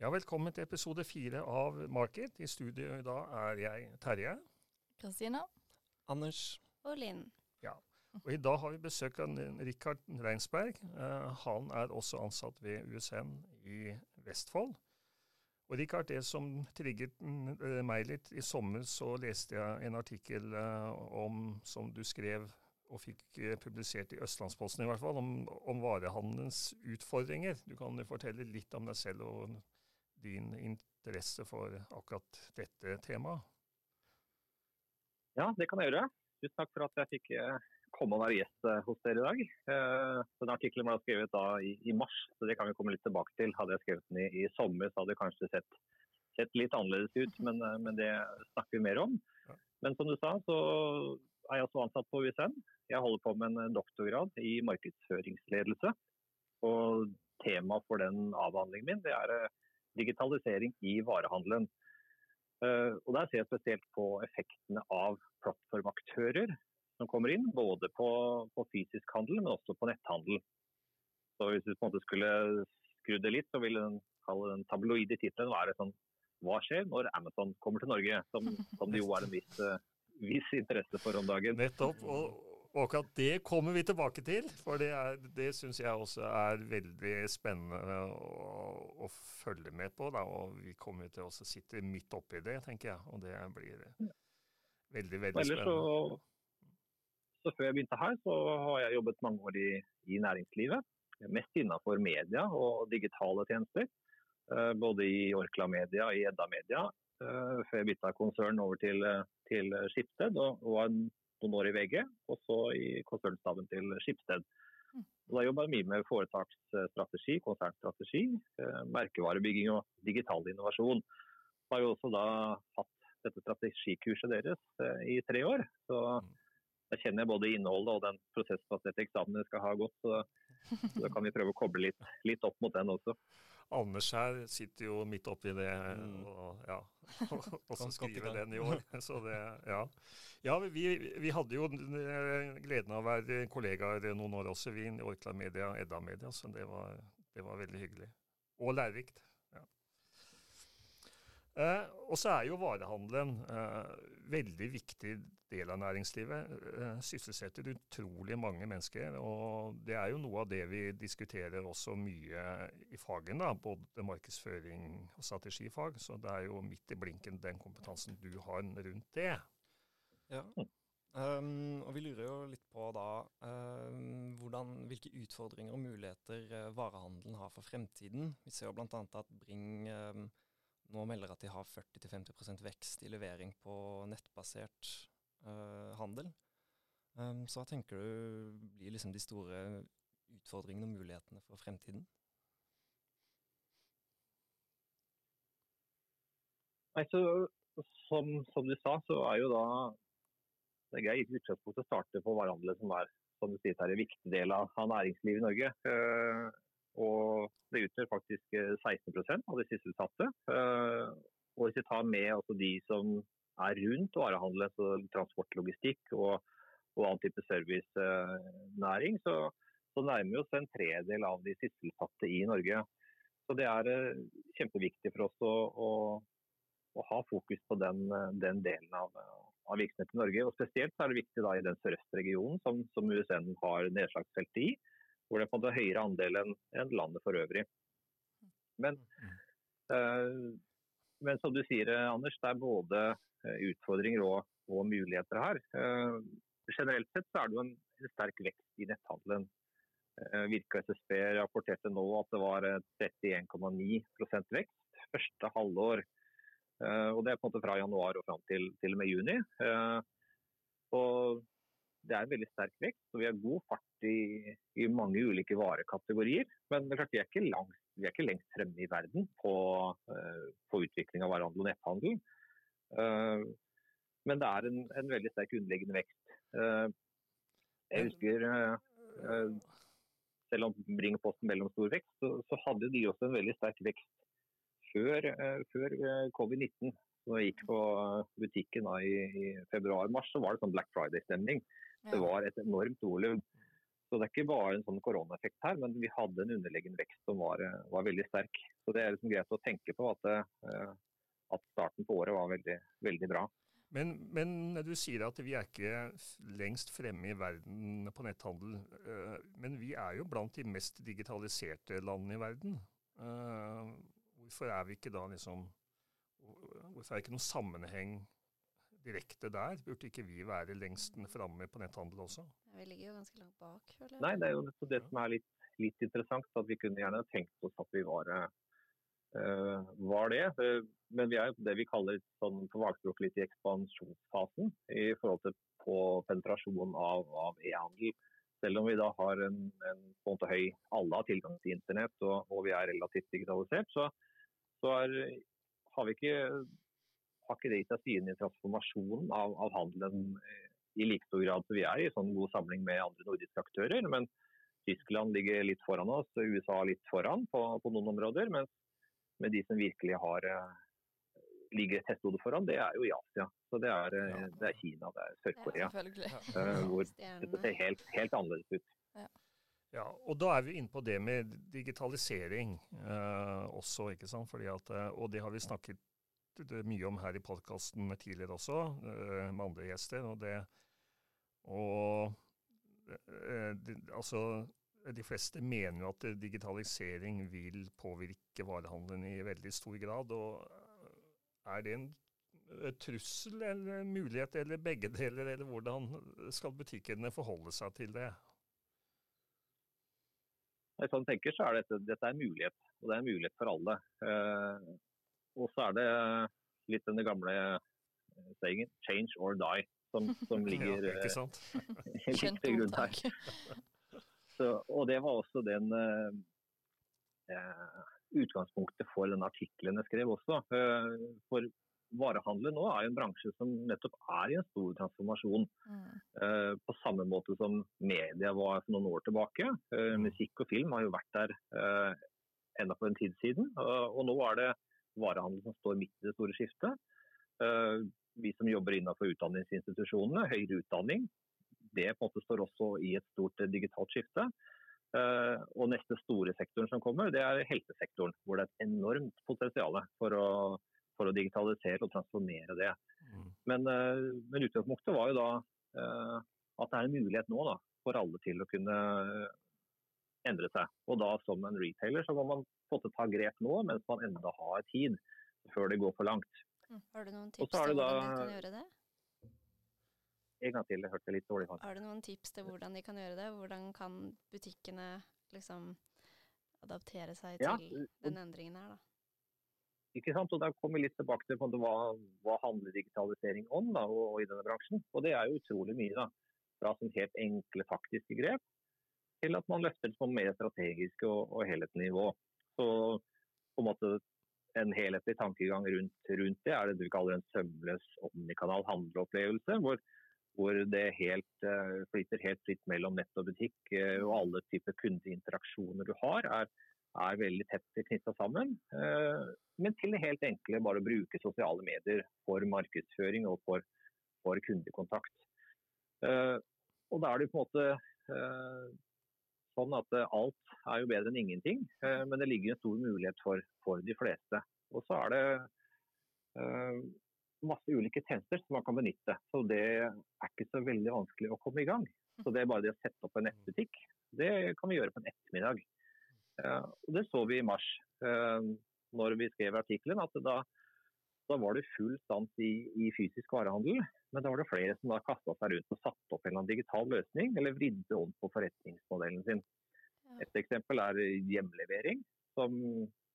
Ja, velkommen til episode fire av Market. I studio i dag er jeg Terje. Kristina. Anders. Og Linn. Ja, og I dag har vi besøk av Rikard Reinsberg. Uh, han er også ansatt ved USN i Vestfold. Og Rikard, det som trigget uh, meg litt I sommer så leste jeg en artikkel uh, om, som du skrev og fikk publisert i Østlandsposten i hvert fall, om, om varehandelens utfordringer. Du kan fortelle litt om deg selv og din interesse for akkurat dette temaet? Ja, det kan jeg gjøre. Tusen takk for at jeg fikk eh, komme og være gjest eh, hos dere i dag. Eh, den Artikkelen ble skrevet da i, mars, så det kan vi komme litt tilbake til. Hadde jeg skrevet den i, i sommer, så hadde det kanskje sett, sett litt annerledes ut, men, men, det snakker vi mer om. Men som du sa, så er jeg også ansatt på USN. Jeg holder på med en doktorgrad i markedsføringsledelse. Og temaet for den avhandlingen min det er digitalisering i varehandelen. Uh, og Der ser jeg spesielt på effektene av plattformaktører som kommer inn, både på, på, fysisk handel, men også på netthandel. Så Hvis vi på en måte skulle skru det litt, så ville den, den tabloide tittelen være sånn Hva skjer når Amazon kommer til Norge? Som, som det jo er en viss, uh, viss interesse for om dagen. Nettopp. og og akkurat det kommer vi tilbake til, for det, er, det syns jeg også er veldig spennende å, å følge med på. Da, og vi kommer til å sitte midt oppi det, tenker jeg. Og det blir veldig, veldig spennende. Så, så, før jeg begynte her, så har jeg jobbet mange år i, i næringslivet. Mest innenfor media og digitale tjenester. Eh, både i Orkla Media og i Edda Media. Eh, før jeg bytta konsern over til, til Skipsted. Og, og noen år i VG, og så i konsernstaben til Skipsted. Mm. Og da jobba jeg mye med foretaksstrategi, konsernstrategi, eh, merkevarebygging og digital innovasjon. Jeg har jo også da hatt dette strategikurset deres eh, i tre år. Så mm. da kjenner jeg både innholdet og den prosessbaserte eksamen jeg skal ha gått. Så, så da kan vi prøve å koble litt, litt opp mot den også. Anders her sitter jo midt oppi det mm. og ja, også skriver den i år. Så det, ja. ja vi, vi, hadde jo gleden av å være kollegaer noen år også, vi i Orkla Media, Edda Media, så det var, det var veldig hyggelig. Og lærerikt. Eh, og så er jo varehandelen eh, veldig viktig del av næringslivet. Eh, sysselsetter utrolig mange mennesker. Og det er jo noe av det vi diskuterer også mye i fagene, både markedsføring og strategifag. Så det er jo midt i blinken den kompetansen du har rundt det. Ja. Um, og vi lurer jo litt på da um, hvordan, hvilke utfordringer og muligheter uh, varehandelen har for fremtiden. Vi ser jo bl.a. at Bring um, nå melder at de har 40-50 vekst i levering på nettbasert uh, handel. Um, så hva tenker du blir liksom de store utfordringene og mulighetene for fremtiden? Nei, så, som, som, du sa, så er jo da det er greit utgangspunkt å starte på varehandelen, som er som du sier, er en viktig del av, av næringslivet i Norge. Uh, og det utgjør faktisk 16 eh, av de sysselsatte. Eh, og hvis vi tar med de som er rundt varehandelen, så transport, logistikk og, og annen type servicenæring, så, så nærmer vi oss en tredel av de sysselsatte i Norge. Så Det er eh, kjempeviktig for oss å, å, å ha fokus på den, den delen av, av, virksomheten i Norge. Og Spesielt er det viktig da, i den sørøstregionen som, som USN har nedslagsfeltet i hvor det er på en måte høyere andel enn en landet for øvrig. Men, uh, men, som du sier, Anders, det er både eh, utfordringer og, og muligheter her. Uh, generelt sett så er det jo en, sterk vekst i netthandelen. Uh, Virka SSB rapporterte nå at det var 31,9% vekst første halvår. og Det er på en måte fra januar og fram til, til og med juni. og det er en veldig sterk vekst, og vi har god fart i, i mange ulike varekategorier. Men det er klart, vi er ikke, langt, vi er ikke lengst fremme i verden på, uh, på utvikling av varehandel og netthandel. Uh, men det er en, en, veldig sterk underliggende vekst. Uh, jeg husker selv om Bring og Posten mellomstor vekst, så, så, hadde de også en veldig sterk vekst før, før covid-19. Når jeg gikk på butikken da, i, i februar-mars, så var det sånn Black Friday-stemning. Det var et enormt volum. Så det er ikke bare en sånn koronaeffekt her, men vi hadde en underliggende vekst som var, var veldig sterk. Så det er liksom greit å tenke på at, eh, at starten på året var veldig, veldig bra. Men, men, du sier at vi er ikke lengst fremme i verden på netthandel. Eh, men vi er jo blant de mest digitaliserte landene i verden. Eh, hvorfor er vi ikke da liksom Hvorfor er det ikke noen sammenheng direkte der? Burde ikke vi være lengst framme på netthandel også? Vi ligger jo ganske langt bak. Føler jeg. Nei, det er jo det som er litt, litt, interessant. at Vi kunne gjerne tenkt oss at vi var, uh, var det. Uh, men vi er jo det vi kaller sånn, på fagspråket litt i ekspansjonsfasen i forhold til på penetrasjon av, av e-handel. Selv om vi da har en, en, på en måte høy Alle har tilgang til internett og, og vi er relativt digitalisert, så, så er, har vi ikke har ikke det gitt seg siden i transformasjonen av, av, handelen eh, i like stor grad som vi er i sånn god samling med andre nordiske aktører. Men Tyskland ligger litt foran oss, USA litt foran på, på noen områder. Mens med de som virkelig har eh, ligger et hestehode foran, det er jo i Asia. Så det er, eh, det er Kina, det er Sør-Korea. Ja, hvor det ser helt, helt annerledes ut. Ja. Ja, og Da er vi inne på det med digitalisering eh, også. ikke sant? At, og det har vi snakket mye om her i podkasten tidligere også, eh, med andre gjester. Og det Og eh, de, altså de fleste mener jo at digitalisering vil påvirke varehandelen i veldig stor grad. og eh, Er det en trussel eller mulighet, eller begge deler, eller hvordan skal butikkene forholde seg til det? Hvis man tenker, så er dette, dette er en mulighet, og det er en mulighet for alle. Eh, og så er det litt den gamle eh, sayingen 'change or die', som, som ligger ja, ikke sant? litt til grunn her. Så, og det var også den eh, eh, utgangspunktet for den artikkelen jeg skrev også. Eh, for varehandelen nå er jo en bransje som nettopp er i en stor transformasjon. Mm. Eh, på samme måte som media var for noen år tilbake. Eh, mm. musikk og film har jo vært der enda for en tid siden. og nå er det varehandel som står midt i det store skiftet. Eh, vi som jobber innenfor utdanningsinstitusjonene, høyere utdanning, det på en måte står også i et stort digitalt skifte. Eh, og neste store sektoren som kommer, det er helsesektoren. Hvor det er et enormt potensial for å, for å digitalisere og transformere det. Mm. Men, eh, men utgangspunktet var jo da at det er en mulighet nå da, for alle til å kunne endre seg. Og da som en retailer så må man få til å ta grep nå, mens man enda har tid før det går for langt. Mm. Har du noen tips til hvordan de kan gjøre det? En gang til, jeg hørte litt dårlig. Har du noen tips til hvordan de kan gjøre det? Hvordan kan butikkene liksom adaptere seg ja, til den endringen her, da? Ikke sant? Og Da kommer vi litt tilbake til hva, hva handler digitalisering om da, og, og, i denne bransjen. Og Det er jo utrolig mye. da. Fra sånn helt enkle faktiske grep til at man løfter det på mer strategisk og, og helhetlig. Så på en måte en helhetlig tankegang rundt, rundt, det er det du kaller en sømløs omnikanal handleopplevelse. Hvor, hvor det helt, uh, flyter helt fritt mellom nett og butikk. Uh, og alle typer kundeinteraksjoner du har, er, er veldig tett knytta sammen. Uh, men til det helt enkle bare å bruke sosiale medier for markedsføring og for, for kundekontakt. og da er det på en måte sånn at eh, alt er jo bedre enn ingenting, eh, men det ligger en stor mulighet for, for de fleste. Og så er det uh, masse ulike tjenester som man kan benytte. Så det er ikke så veldig vanskelig å komme i gang. Så det er bare det å sette opp en nettbutikk. Det kan vi gjøre på en ettermiddag. Uh, og det så vi i mars uh, når vi skrev artikkelen, at da, da, var det full stans i, i fysisk varehandel. Men da var det flere som da kasta seg rundt og satte opp en eller annen digital løsning, eller vridde om på forretningsmodellen sin. Et eksempel er hjemlevering, som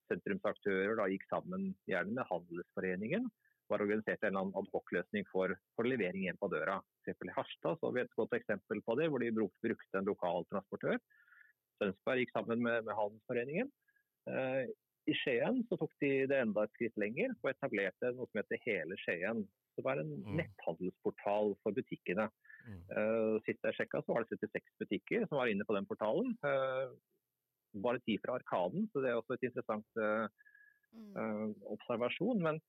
sentrumsaktører da gikk sammen gjerne med Handelsforeningen. Var organisert en eller annen adhocløsning for, for, levering hjem på døra. For I Harstad så har vi et godt eksempel på det, hvor de brukte en lokal transportør. Sønsberg gikk sammen med, med Handelsforeningen. Eh, I Skien så tok de det enda et skritt lenger og etablerte noe som heter Hele Skien. Det var en mm. netthandelsportal for butikkene. Mm. Uh, sist jeg sjekka, så var det 76 butikker som var inne på den portalen. Uh, bare ti fra Arkaden, så det er også et interessant uh, uh, observasjon. Men,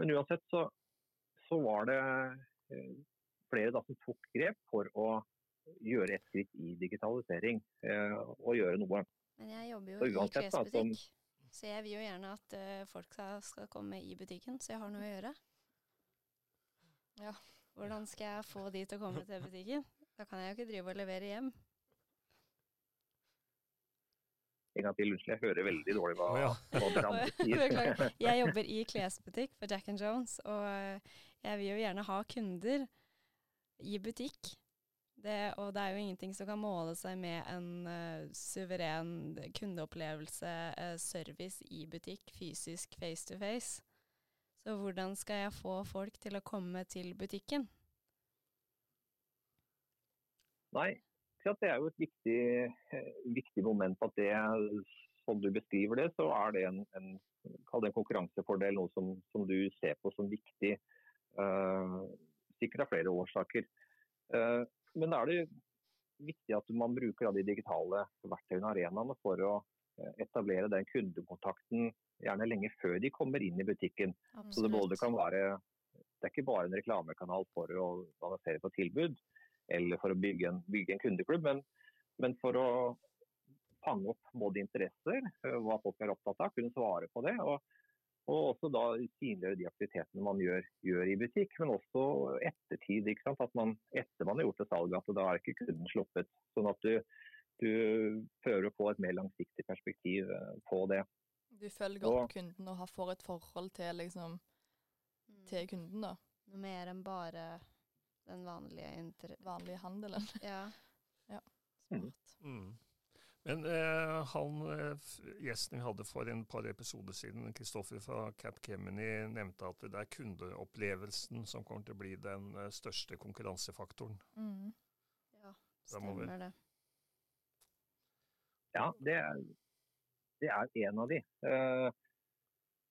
men uansett så, så, var det flere da, som tok grep for å gjøre et skritt i digitalisering og gjøre noe. Men jeg jobber jo i klesbutikk, så jeg vil jo gjerne at folk skal, skal komme i butikken, så jeg har noe å gjøre. Ja. Hvordan skal jeg få de til å komme til butikken? Da kan jeg jo ikke drive og levere hjem. En gang til, unnskyld. Jeg hører veldig dårlig hva, oh, ja. hva dere andre sier. jeg jobber i klesbutikk for Jack and Jones, og jeg vil jo gjerne ha kunder i butikk. Det, og det er jo ingenting som kan måle seg med en uh, suveren kundeopplevelse, uh, service i butikk, fysisk face to face. Så hvordan skal jeg få folk til å komme til butikken? Nei, det er jo et viktig, eh, viktig moment at det, som du beskriver det, så er det en, en, en konkurransefordel, noe som, som, du ser på som viktig. Uh, sikkert av flere årsaker. Uh, men da er det viktig at man bruker de digitale verktøyene og arenaene for å etablere den kundekontakten gjerne lenge før de kommer inn i butikken. Absolutt. Så det både kan være Det er ikke bare en reklamekanal for å annonsere på tilbud, eller for å bygge en, bygge en kundeklubb, men, men, for å fange opp både interesser, eh, hva folk er opptatt av, kunne svare på det. og og også da synliggjøre de aktivitetene man gjør, gjør, i butikk, men også ettertid. ikke sant? At man etter man har gjort et salg, at da er ikke kunden sluppet. Sånn at du, du prøver å få et mer langsiktig perspektiv eh, på det. Du følger og, opp kunden og får et forhold til, liksom, mm. til kunden, da? Noe mer enn bare den vanlige, vanlige handelen. Ja. ja. Smart. Mm. Men eh, han, eh, gjesten vi hadde for en par episoder siden, Kristoffer fra Cap Kemeny, nevnte at det er kundeopplevelsen som kommer til å bli den eh, største konkurransefaktoren. Mm. Ja, stemmer det. Ja, det er, det er en av de. Uh,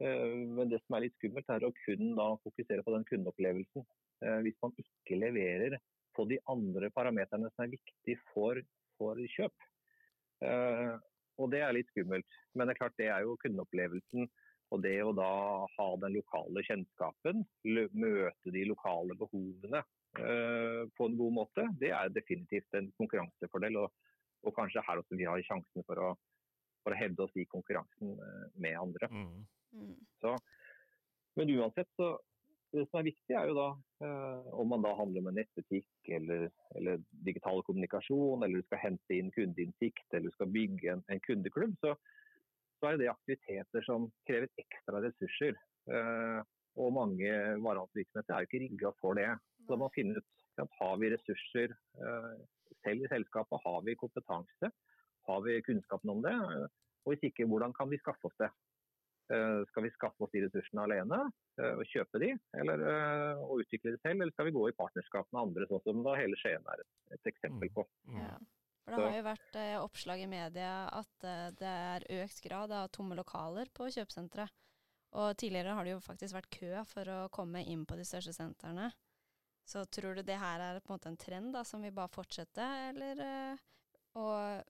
uh, men det som er litt skummelt, er å kun da fokusere på den kundeopplevelsen. Uh, hvis man ikke leverer på de andre parameterne som er viktige for, for kjøp. Og det er litt skummelt. Men det er klart det er jo kundeopplevelsen. Og det å da ha den lokale kjennskapen, møte de lokale behovene på en god måte, det er definitivt en konkurransefordel. Og, og kanskje her også vi har sjansen for å for å hevde oss i konkurransen eh, med andre. Mm. mm. Så, men uansett, så det som er viktig, er jo da eh, om man da handler med nettbutikk eller, eller, digital kommunikasjon, eller du skal hente inn kundeinnsikt, eller du skal bygge en, en kundeklubb, så, så, er det aktiviteter som krever ekstra ressurser. Eh, og mange varehandelsvirksomheter er jo ikke rigga for det. Så da må man finne ut at har vi ressurser eh, selv i selskapet, har vi kompetanse, har vi kunnskapen om det? Og hvis ikke, hvordan kan vi skaffe oss det? Eh, skal vi skaffe oss de ressursene alene eh, og kjøpe de, eller eh, og utvikle de selv, eller skal vi gå i partnerskap med andre, sånn som da hele Skien er et, et, eksempel på. Mm. mm. Ja. For Det har jo vært oppslag i media at det er økt grad av tomme lokaler på kjøpesentre. Og tidligere har det jo faktisk vært kø for å komme inn på de største sentrene. Så tror du det her er på en måte en trend da, som vil bare fortsette, eller og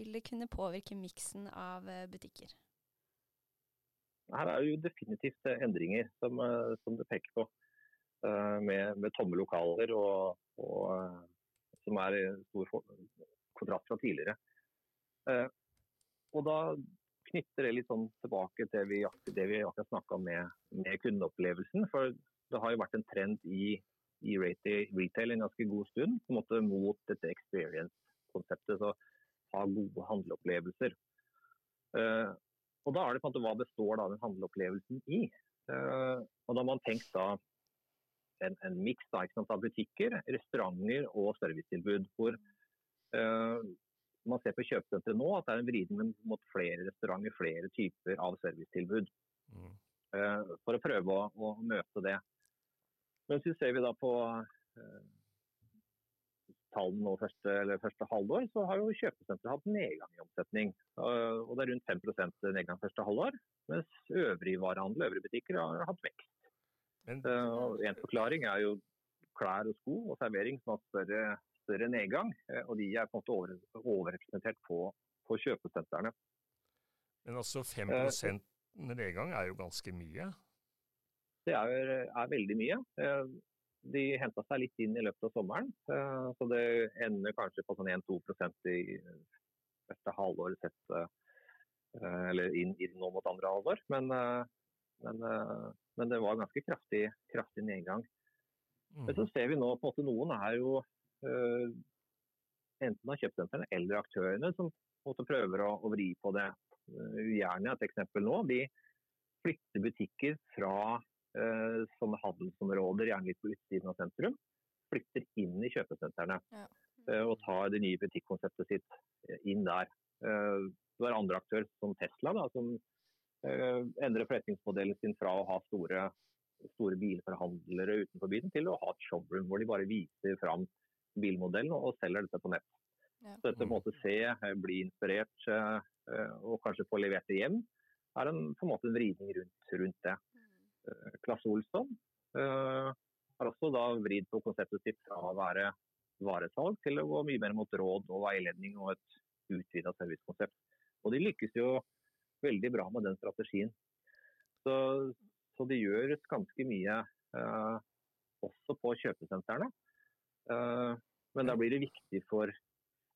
vil det kunne påvirke miksen av butikker? Her er jo definitivt eh, endringer som, eh, som det peker på. Med, med tomme lokaler, og, og, som er i stor kontrast fra tidligere. Og da knytter det litt sånn tilbake til vi, det vi akkurat snakka om med, med, kundeopplevelsen. For det har jo vært en trend i, i retail en ganske god stund på en måte mot dette experience-konseptet. Så ha gode handleopplevelser. Uh, og Da er det på en måte hva består da den handleopplevelsen i. Uh, og Da har man tenkt da en, en miks av butikker, restauranter og servicetilbud. Hvor uh, man ser på kjøpesenteret nå at det er en vridning mot flere restauranter, flere typer av servicetilbud. Mm. for å prøve å, å, møte det. Men så ser vi da på tallene nå første, første, halvår, så har jo kjøpesenteret hatt nedgang i omsetning. Og det er rundt 5% nedgang første halvår, mens øvrig varehandel, øvrige butikker, har hatt vekst. Men... Uh, en forklaring er jo klær og sko og servering som har større, større nedgang. Eh, og de er på en måte over, overrepresentert på, på kjøpesentrene. Men altså 5% nedgang er jo ganske mye? Det er, er veldig mye. De henta seg litt inn i løpet av sommeren. Eh, så det ender kanskje på sånn 1-2% i første halvår sett eh, eller inn, inn nå mot andre halvår. Men, men, men, det var ganske kraftig, kraftig nedgang. Mm. Men så ser vi nå på en måte noen er jo enten av kjøpesentrene eller aktørene som måte prøver å, å vri på det. ugjerne. et eksempel nå. De flytter butikker fra eh, sånne handelsområder, gjerne litt på utsiden av sentrum, flytter inn i kjøpesentrene. Ja. Eh, og tar det nye butikkonseptet sitt eh, inn der. Eh, det var andre aktører som Tesla, da, som eh, endrer forretningsmodellen sin fra å ha store, store bilforhandlere utenfor byen, til å ha et showroom hvor de bare viser fram bilmodellen og, selger dette på nett. Ja. Så dette måte se, bli inspirert og kanskje få levert det hjem, er en, på en måte en vridning rundt, rundt det. Eh, Klasse Olsson eh, har også da vridd på konseptet sitt fra å være varesalg til å gå mye mer mot råd og veiledning og et utvida servicekonsept. Og de lykkes jo veldig bra med den strategien. Så, så det gjøres ganske mye eh, også på kjøpesentrene. Eh, men da blir det viktig for,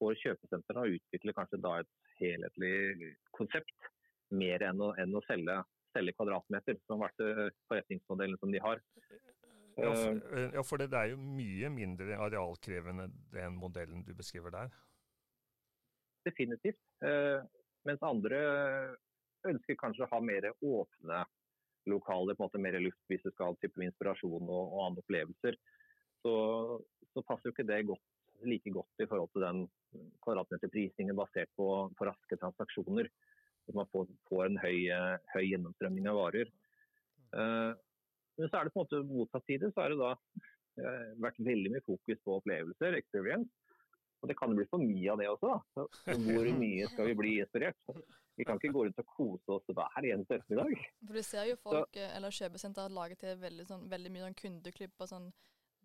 for kjøpesentrene å utvikle kanskje da et helhetlig konsept, mer enn å, enn å selge selge kvadratmeter, som har vært eh, forretningsmodellen som de har. Ja, for, eh, eh, ja, for det, er jo mye mindre arealkrevende den modellen du beskriver der? Definitivt. Mens andre ønsker kanskje å ha mer åpne lokaler, på en måte mer luft hvis du skal ha type inspirasjon og, og, andre opplevelser. Så, så, passer jo ikke det godt, like godt i forhold til den kvadratmeterprisingen basert på, på raske transaksjoner at man får, får en høy, eh, høy, gjennomstrømning av varer. Uh, men så er det på en måte motsatt side. Så har det da uh, vært veldig mye fokus på opplevelser, experience. Og det kan bli for mye av det også. da. Så hvor mye skal vi bli inspirert? Vi kan ikke gå rundt og kose oss hver eneste ettermiddag. For du ser jo folk, så, eller kjøpesenter lager til veldig, sånn, veldig mye sånn kundeklipp og sånn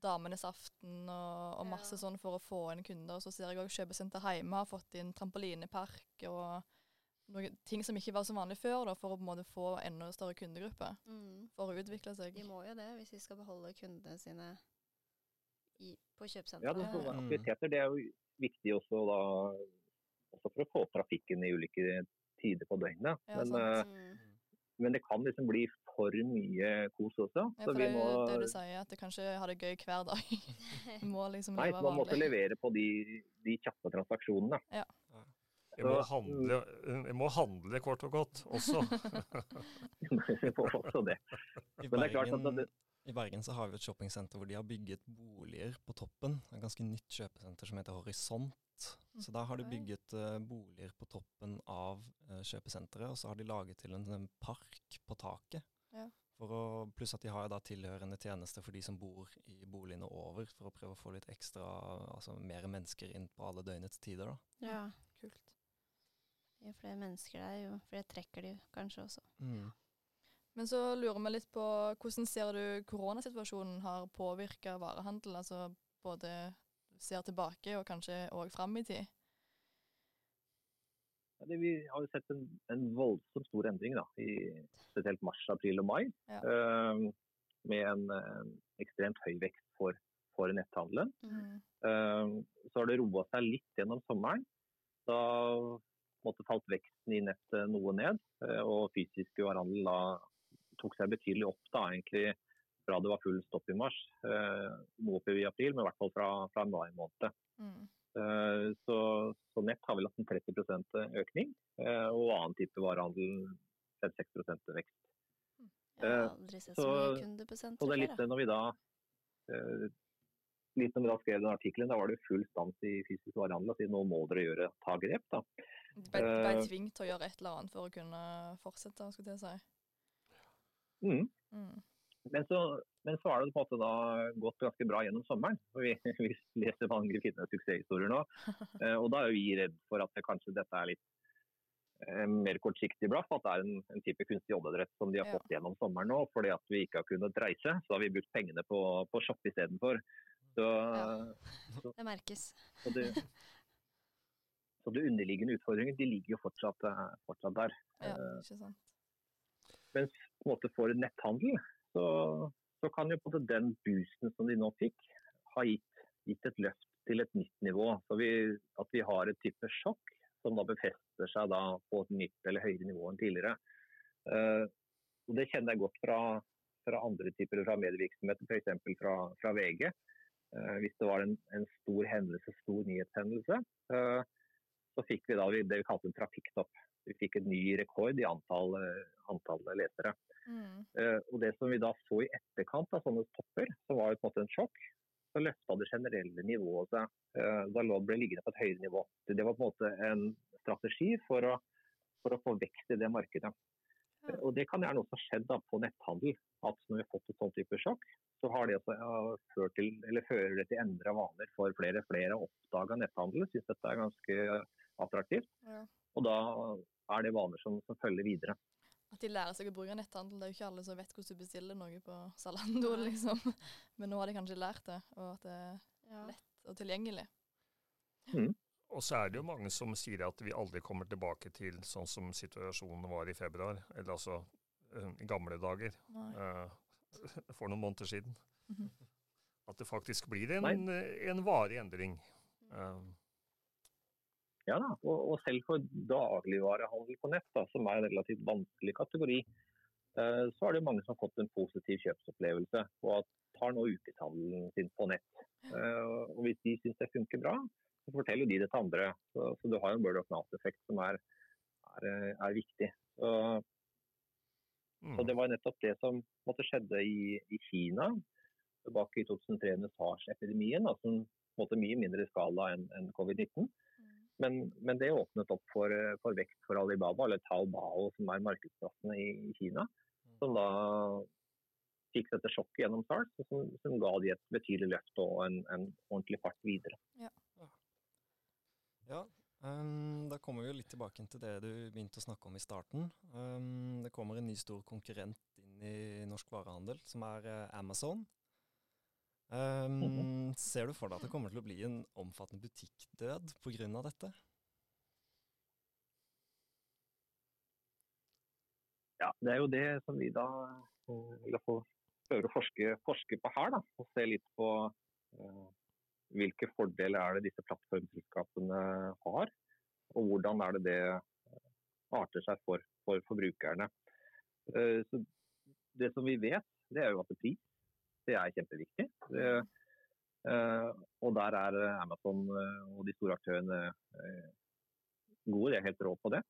Damenes aften og, og masse ja. sånn for å få inn kunder. Og så ser jeg òg kjøpesenter hjemme har fått inn trampolinepark og noe, ting som ikke var så vanlig før, da, for å på en måte få enda større kundegruppe. Mm. For å utvikle seg. De må jo det, hvis vi skal beholde kundene sine i, på kjøpesenteret. Ja, det skal være aktiviteter. Det er jo viktig også, da, også for å få trafikken i ulike tider på døgnet. Ja, men, mm. men, det kan liksom bli for mye kos også. Ja, for det er jo det du sier, at du kanskje har det gøy hver dag. må liksom Nei, man måtte levere på de, de kjappe transaksjonene. Ja. Jeg må, handle, jeg må handle kort og godt også. også det. I Bergen, I Bergen så har vi et shoppingsenter hvor de har bygget boliger på toppen. Et ganske nytt kjøpesenter som heter Horisont. Så da har de bygget uh, boliger på toppen av uh, kjøpesenteret, og så har de laget til en, en park på taket. Ja. Å, pluss at de har da tilhørende tjenester for de som bor i boligene over, for å prøve å få litt ekstra, altså mer mennesker inn på alle døgnets tider. da. Ja, kult. Jo flere mennesker det er, jo flere trekker de kanskje også. Mm. Men så lurer vi litt på hvordan ser du koronasituasjonen har påvirka varehandel? Altså både ser tilbake og kanskje òg fram i tid? Ja, det, vi har jo sett en, en voldsomt stor endring da, i spesielt mars, april og mai. Ja. Uh, med en, en, ekstremt høy vekst for, for netthandelen. Mm. Uh, så har det roa seg litt gjennom sommeren. Da måte falt veksten i nettet noe ned. Eh, og fysisk varehandel da tok seg betydelig opp da, egentlig fra det var full stopp i mars. Eh, noe opp i april, men i hvert fall fra, fra mai måned. Mm. Eh, så, så, nett har vel hatt en 30 økning, og annen type varehandel 5-6 vekst. Jeg har aldri sett så, mye kundeprosenter. Så det er litt når vi da litt som vi da skrev den artikkelen, da var det full stans i fysisk varehandel. Så nå må dere gjøre, ta grep. da. Ble, ble eh, tvunget til å gjøre et eller annet for å kunne fortsette, skulle jeg si. Mm. Mm. Men, så, men, så, har det på en måte da gått ganske bra gjennom sommeren. Vi, vi leser mange fine suksesshistorier nå. Eh, og da er vi redd for at det, kanskje dette er litt eh, mer kortsiktig blaff. At det er en, en type kunstig oppdrett som de har ja. fått gjennom sommeren nå. Fordi at vi ikke har kunnet reise, så har vi brukt pengene på, på shoppe istedenfor. Så, ja. det merkes. Så det, så de underliggende utfordringene de ligger jo fortsatt, eh, fortsatt der. Ja, eh, ikke sant. Mens på en måte for netthandel så, så kan jo på den boosten som de nå fikk, ha gitt, gitt et løft til et nytt nivå. Så vi, at vi har et type sjokk som da befester seg da på et nytt eller høyere nivå enn tidligere. Uh, og det kjenner jeg godt fra, fra andre typer fra medievirksomheter, f.eks. Fra, fra VG. Uh, hvis det var en, en, stor hendelse, stor nyhetshendelse, uh, så fikk vi da det vi kalte en trafikktopp. Vi fikk en ny rekord i antall, antall lesere. Mm. og Det som vi da så i etterkant av sånne topper, som var på en måte en sjokk, så løfta det generelle nivået seg. Eh, da lå ble liggende på et høyere nivå. Det var på en måte en strategi for å, for å få vekst i det markedet. Ja. Og Det kan gjerne også ha skjedd da, på netthandel. at Når vi har fått et sånt type sjokk, så har det også, ført til, eller fører det til endra vaner for flere. Flere har oppdaga netthandel, syns dette er ganske attraktivt. Ja. Og da er det vaner som, som følger videre. At de lærer seg å bruke netthandel. Det er jo ikke alle som vet hvordan du bestiller noe på Zalando, liksom. Men nå har de kanskje lært det, og at det er lett og tilgjengelig. Mm. Og så er det jo mange som sier at vi aldri kommer tilbake til sånn som situasjonen var i februar, eller altså uh, i gamle dager. Uh, for noen måneder siden. -hmm. At det faktisk blir en, en varig endring. Um. ja da, og, og selv for dagligvarehandel på nett, da, som er en relativt vanskelig kategori, uh, så er det mange som har fått en positiv kjøpsopplevelse og tar nå ukeshandelen sin på nett. Uh, og Hvis de syns det funker bra, så forteller de det til andre. Så, så du har en bird of mouth-effekt som er, er, er viktig. Så, mm. Og Det var nettopp det som måtte skjedde i, i Kina tilbake i 2003 under SARS-epidemien. Altså en mye mindre skala enn en covid-19. Men, men, det åpnet opp for, for, vekst for Alibaba, eller Taobao, som er markedsplassene i, i, Kina. Mm. Som da fikk dette sjokket gjennom SARS, som, som ga de et betydelig løft og en, en ordentlig fart videre. Ja, ja um, Da kommer vi jo litt tilbake til det du begynte å snakke om i starten. Um, det kommer en ny stor konkurrent inn i norsk varehandel, som er uh, Amazon. Um, ser du for deg at det kommer til å bli en omfattende butikkdød pga. dette? Ja, det er jo det som vi da uh, vil få prøve å forske, forske, på her. Da, og se litt på uh, hvilke fordeler er det disse plattformselskapene har. Og hvordan er det det eh, arter seg for, for forbrukerne. Så det som vi vet, det er jo at det er pris det er kjempeviktig. Det, og der er Amazon eh, og de store aktørene gode, de er helt rå på det.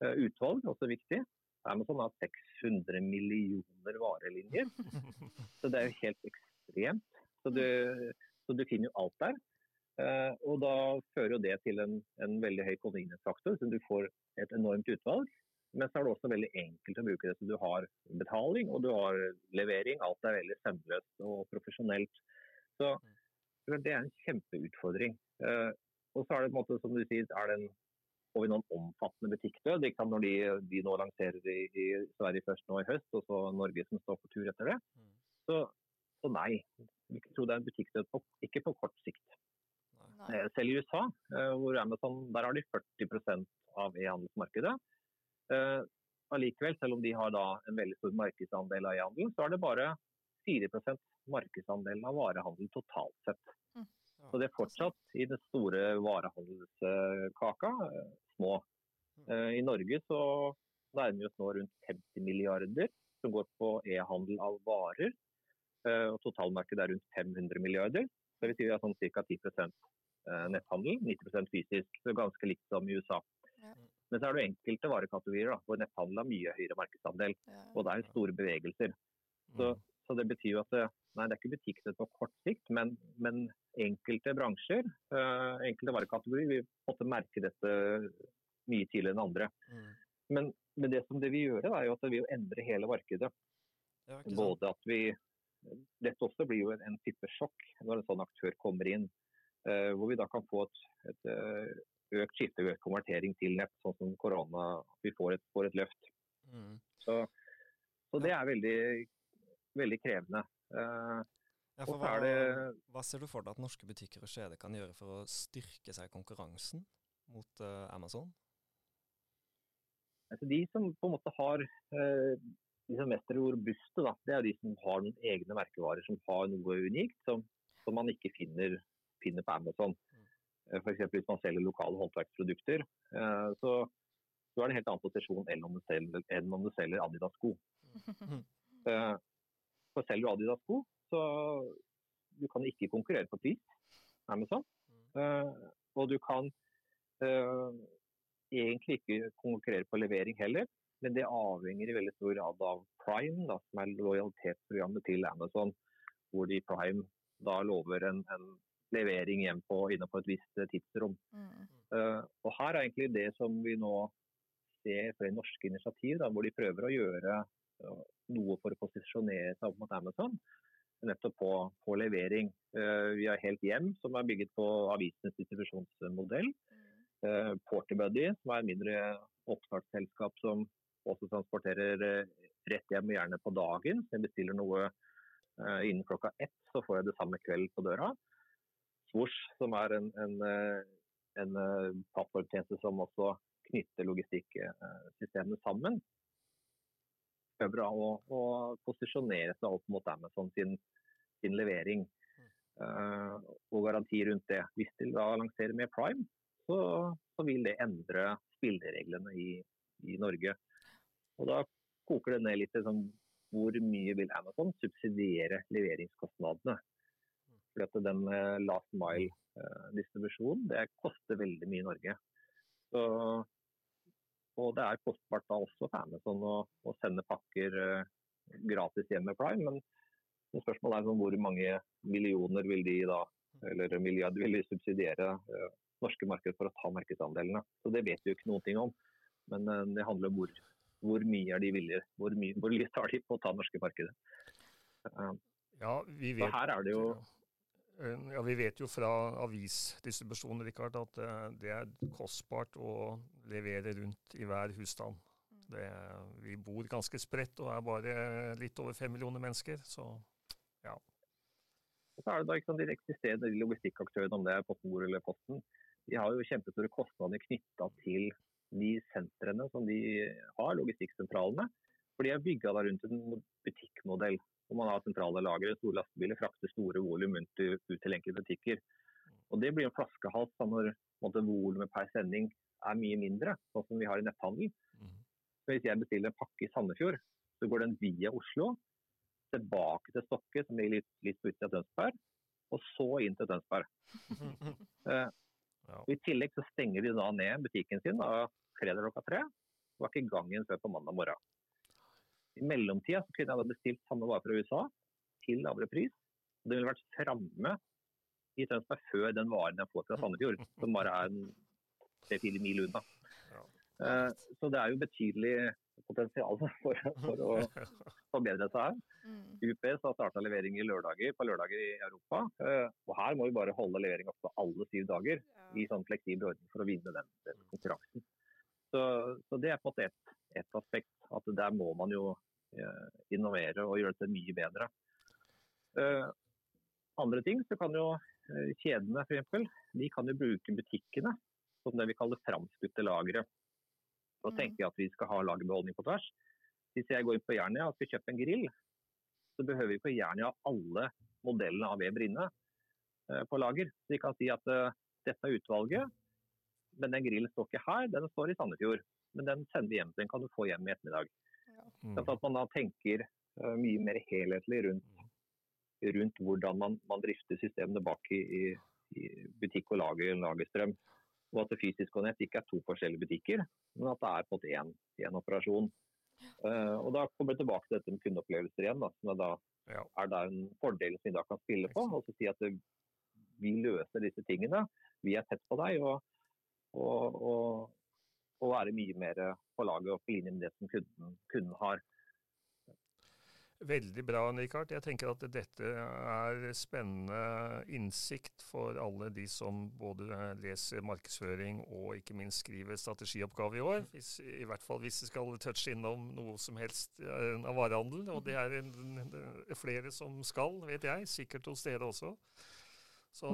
Utvalg er også viktig. Amazon har 600 millioner varelinjer. Så det er jo helt ekstremt. Så du, så du finner jo alt der. og da fører jo det til en, en veldig høy konveniensfaktor, så du får et enormt utvalg. Men så er det også veldig enkelt å bruke det. Så du har betaling og du har levering. Alt er veldig sømløst og profesjonelt. Så det er en kjempeutfordring. Uh, og så er det på en måte, som du sier, er det en, får vi noen omfattende butikkdød. Når de, de, nå lanserer i, i, Sverige først nå i høst, og så Norge som står for tur etter det. Mm. Så, så, nei. Vi tror det er en butikkdød, på, ikke på kort sikt. Nei. Eh, selv i USA, uh, hvor Amazon, der har de 40% av e-handelsmarkedet. Uh, allikevel, selv om de har da en veldig stor markedsandel av e-handel, så er det bare 4 markedsandel av varehandel totalt sett. Mm. Så det er fortsatt i den store varehandelskaka små. I Norge så nærmer vi oss nå rundt 50 milliarder som går på e-handel av varer. Og Totalmarkedet er rundt 500 milliarder. Det vil si vi har sånn ca. 10% netthandel, 90 fysisk. Så ganske likt som i USA. Ja. Men så er det enkelte varekategorier da, hvor netthandel har mye høyere markedsandel. Ja. Og det er store bevegelser. Så, mm. så, det betyr jo at det, nei, det er ikke butikknett på kort sikt, men, men enkelte bransjer, uh, enkelte varekategorier, vil måtte merke dette mye tidligere enn andre. Mm. Men, men, det som det vil gjøre, er jo at det vil endre hele markedet. Både at vi Dette også blir jo en, en type sjokk når en sånn aktør kommer inn. Uh, hvor vi da kan få et, et, uh, økt skifte, økt konvertering til nett, sånn som korona. Vi får et, får et løft. Mm. Så, så, det er veldig, veldig krevende. Uh, ja, hva, det, hva, ser du for deg at norske butikker og kjeder kan gjøre for å styrke seg i konkurransen mot uh, Amazon? Altså de som på en måte har uh, de som mest robuste, da, det er de som har noen egne merkevarer som har noe unikt som, som man ikke finner, finner på Amazon. Eh, F.eks. hvis man selger lokale håndverksprodukter, eh, så, så er det en helt annen posisjon enn om du selger, enn om du selger Adidas-sko. Eh, For selger du Adidas-sko, så du kan ikke konkurrere på pris, Amazon. Eh, Og du kan egentlig ikke konkurrere på levering heller. Men det avhenger i veldig stor grad av Prime, da, som er lojalitetsprogrammet til Amazon. Hvor de Prime da lover en, en levering hjem på, innenfor et visst eh, tidsrom. Mm. Uh, og her er egentlig det som vi nå ser flere norske initiativ, da, hvor de prøver å gjøre uh, noe for å posisjonere seg opp mot Amazon. Nettopp på, på levering. Uh, vi har Helt Hjem, som er bygget på avisenes distribusjonsmodell. Eh, Porterbuddy, som er et mindre oppstartsselskap som også transporterer eh, rett hjem, gjerne på dagen. Jeg bestiller noe eh, innen klokka ett, så får jeg det samme kveld på døra. Swoosh, som er en, en, eh, en plattformtjeneste som også knytter logistikksystemene sammen. Prøver å, å posisjonere seg opp mot Amazon sin, sin levering. Uh, og garanti rundt det. Hvis de da lanserer med Prime, så, så vil det endre spillereglene i, i Norge. Og da koker det ned litt til sånn, hvor mye vil Amazon subsidiere leveringskostnadene. For at den eh, last mile-distribusjonen det koster veldig mye i Norge. Så, og det er kostbart da også for Amazon å, å sende pakker eh, gratis hjem med Prime. Men, men spørsmålet er sånn, hvor mange millioner vil de da, eller milliarder vil de subsidiere eh, norske marked for å ta markedsandelene. Så Det vet vi jo ikke ting om. Men eh, det handler om hvor, hvor mye er de villige, hvor, mye, hvor lyst har de på å ta norske markedet. Eh, Ja, vi vet, her er det jo Eh, ja, vi vet jo fra avisdistribusjon Richard, at eh, det er kostbart å levere rundt i hver husstand. Det, vi bor ganske spredt og er bare litt over fem millioner mennesker. Så ja. så er det da ikke sånn de eksisterende logistikkaktørene, om det er PostNord eller Posten, de har jo kjempestore kostnader knytta til de sentrene som de har, logistikksentralene. For de er bygga rundt en butikkmodell. Hvor man har sentrale lagre, store lastebiler, frakter store volum ut, til- ut til enkelte butikker. Og Det blir en flaskehals når volumet per sending er mye mindre, sånn som vi har i netthandel. Mhm. Så Hvis jeg bestiller en pakke i Sandefjord, så går den via Oslo, tilbake til Stokke, som ligger litt, litt på utsida av Tønsberg, og så inn til Tønsberg. Ja. I tillegg så stenger de da ned butikken sin da, fredag klokka tre, og var ikke i gang igjen før på mandag morgen. I mellomtida så kunne jeg da bestilt samme vare fra USA til lavere pris. og Det ville vært framme i Tønsberg før den varen jeg får fra Sandefjord, som bare er tre-fire mil unna. Ja. Eh, Så det er jo betydelig potensial for, for å forbedre seg her. Mm. UPS har starta levering i lørdager, på lørdager i Europa. eh, Og her må vi bare holde levering oppe alle syv dager i sånn fleksibel ordning for å vinne den, den konkurransen. Så, så det er på en måte ett et aspekt. At der må man jo eh, innovere og gjøre det mye bedre. Eh, andre ting så kan jo eh, kjedene for eksempel, de kan jo bruke butikkene som det vi kaller framskutte lagre. Så Mm. tenker jeg at vi skal ha lagerbeholdning på tvers. Hvis jeg går inn på Jernia og skal kjøpe en grill, så behøver vi på Jernia alle modellene av Weber inne eh, på lager. Så vi kan si at uh, dette er utvalget, men den grillen står ikke her, den står i Sandefjord. Men den sender vi hjem, den kan du få hjem i ettermiddag. Mm. Så at man da tenker uh, mye mer helhetlig rundt, rundt hvordan man, man drifter systemene bak i, i, i butikk og lager, lagerstrøm. Og at det fysisk og nett ikke er to forskjellige butikker, men at det er på en måte én, én operasjon. Uh, og Da kommer jeg tilbake til dette med kundeopplevelser igjen. Da, som er, da, Ja. er det en fordel som vi da kan spille på. Og så si at det, vi løser disse tingene. Vi er tett på deg. og, og, og og være mye mer på laget og på linje med det som kunden, kunden har. Veldig bra, Richard. Jeg tenker at dette er spennende innsikt for alle de som både leser markedsføring og ikke minst skriver strategioppgave i år. Hvis, I hvert fall hvis de skal touche innom noe som helst eh, av varehandel. Og det er en, flere som skal, vet jeg. Sikkert hos dere også. Så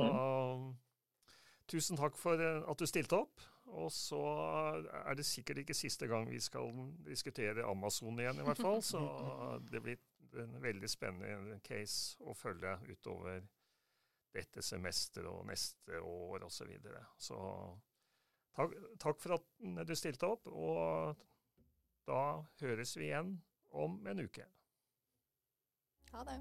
tusen takk for eh, at du stilte opp. Og så er det sikkert ikke siste gang vi skal diskutere Amazon igjen, i hvert fall. Så det blir en veldig spennende case å følge utover dette semesteret og neste år osv. Så, videre. så takk, takk for at du stilte opp, og da høres vi igjen om en uke. Ha det.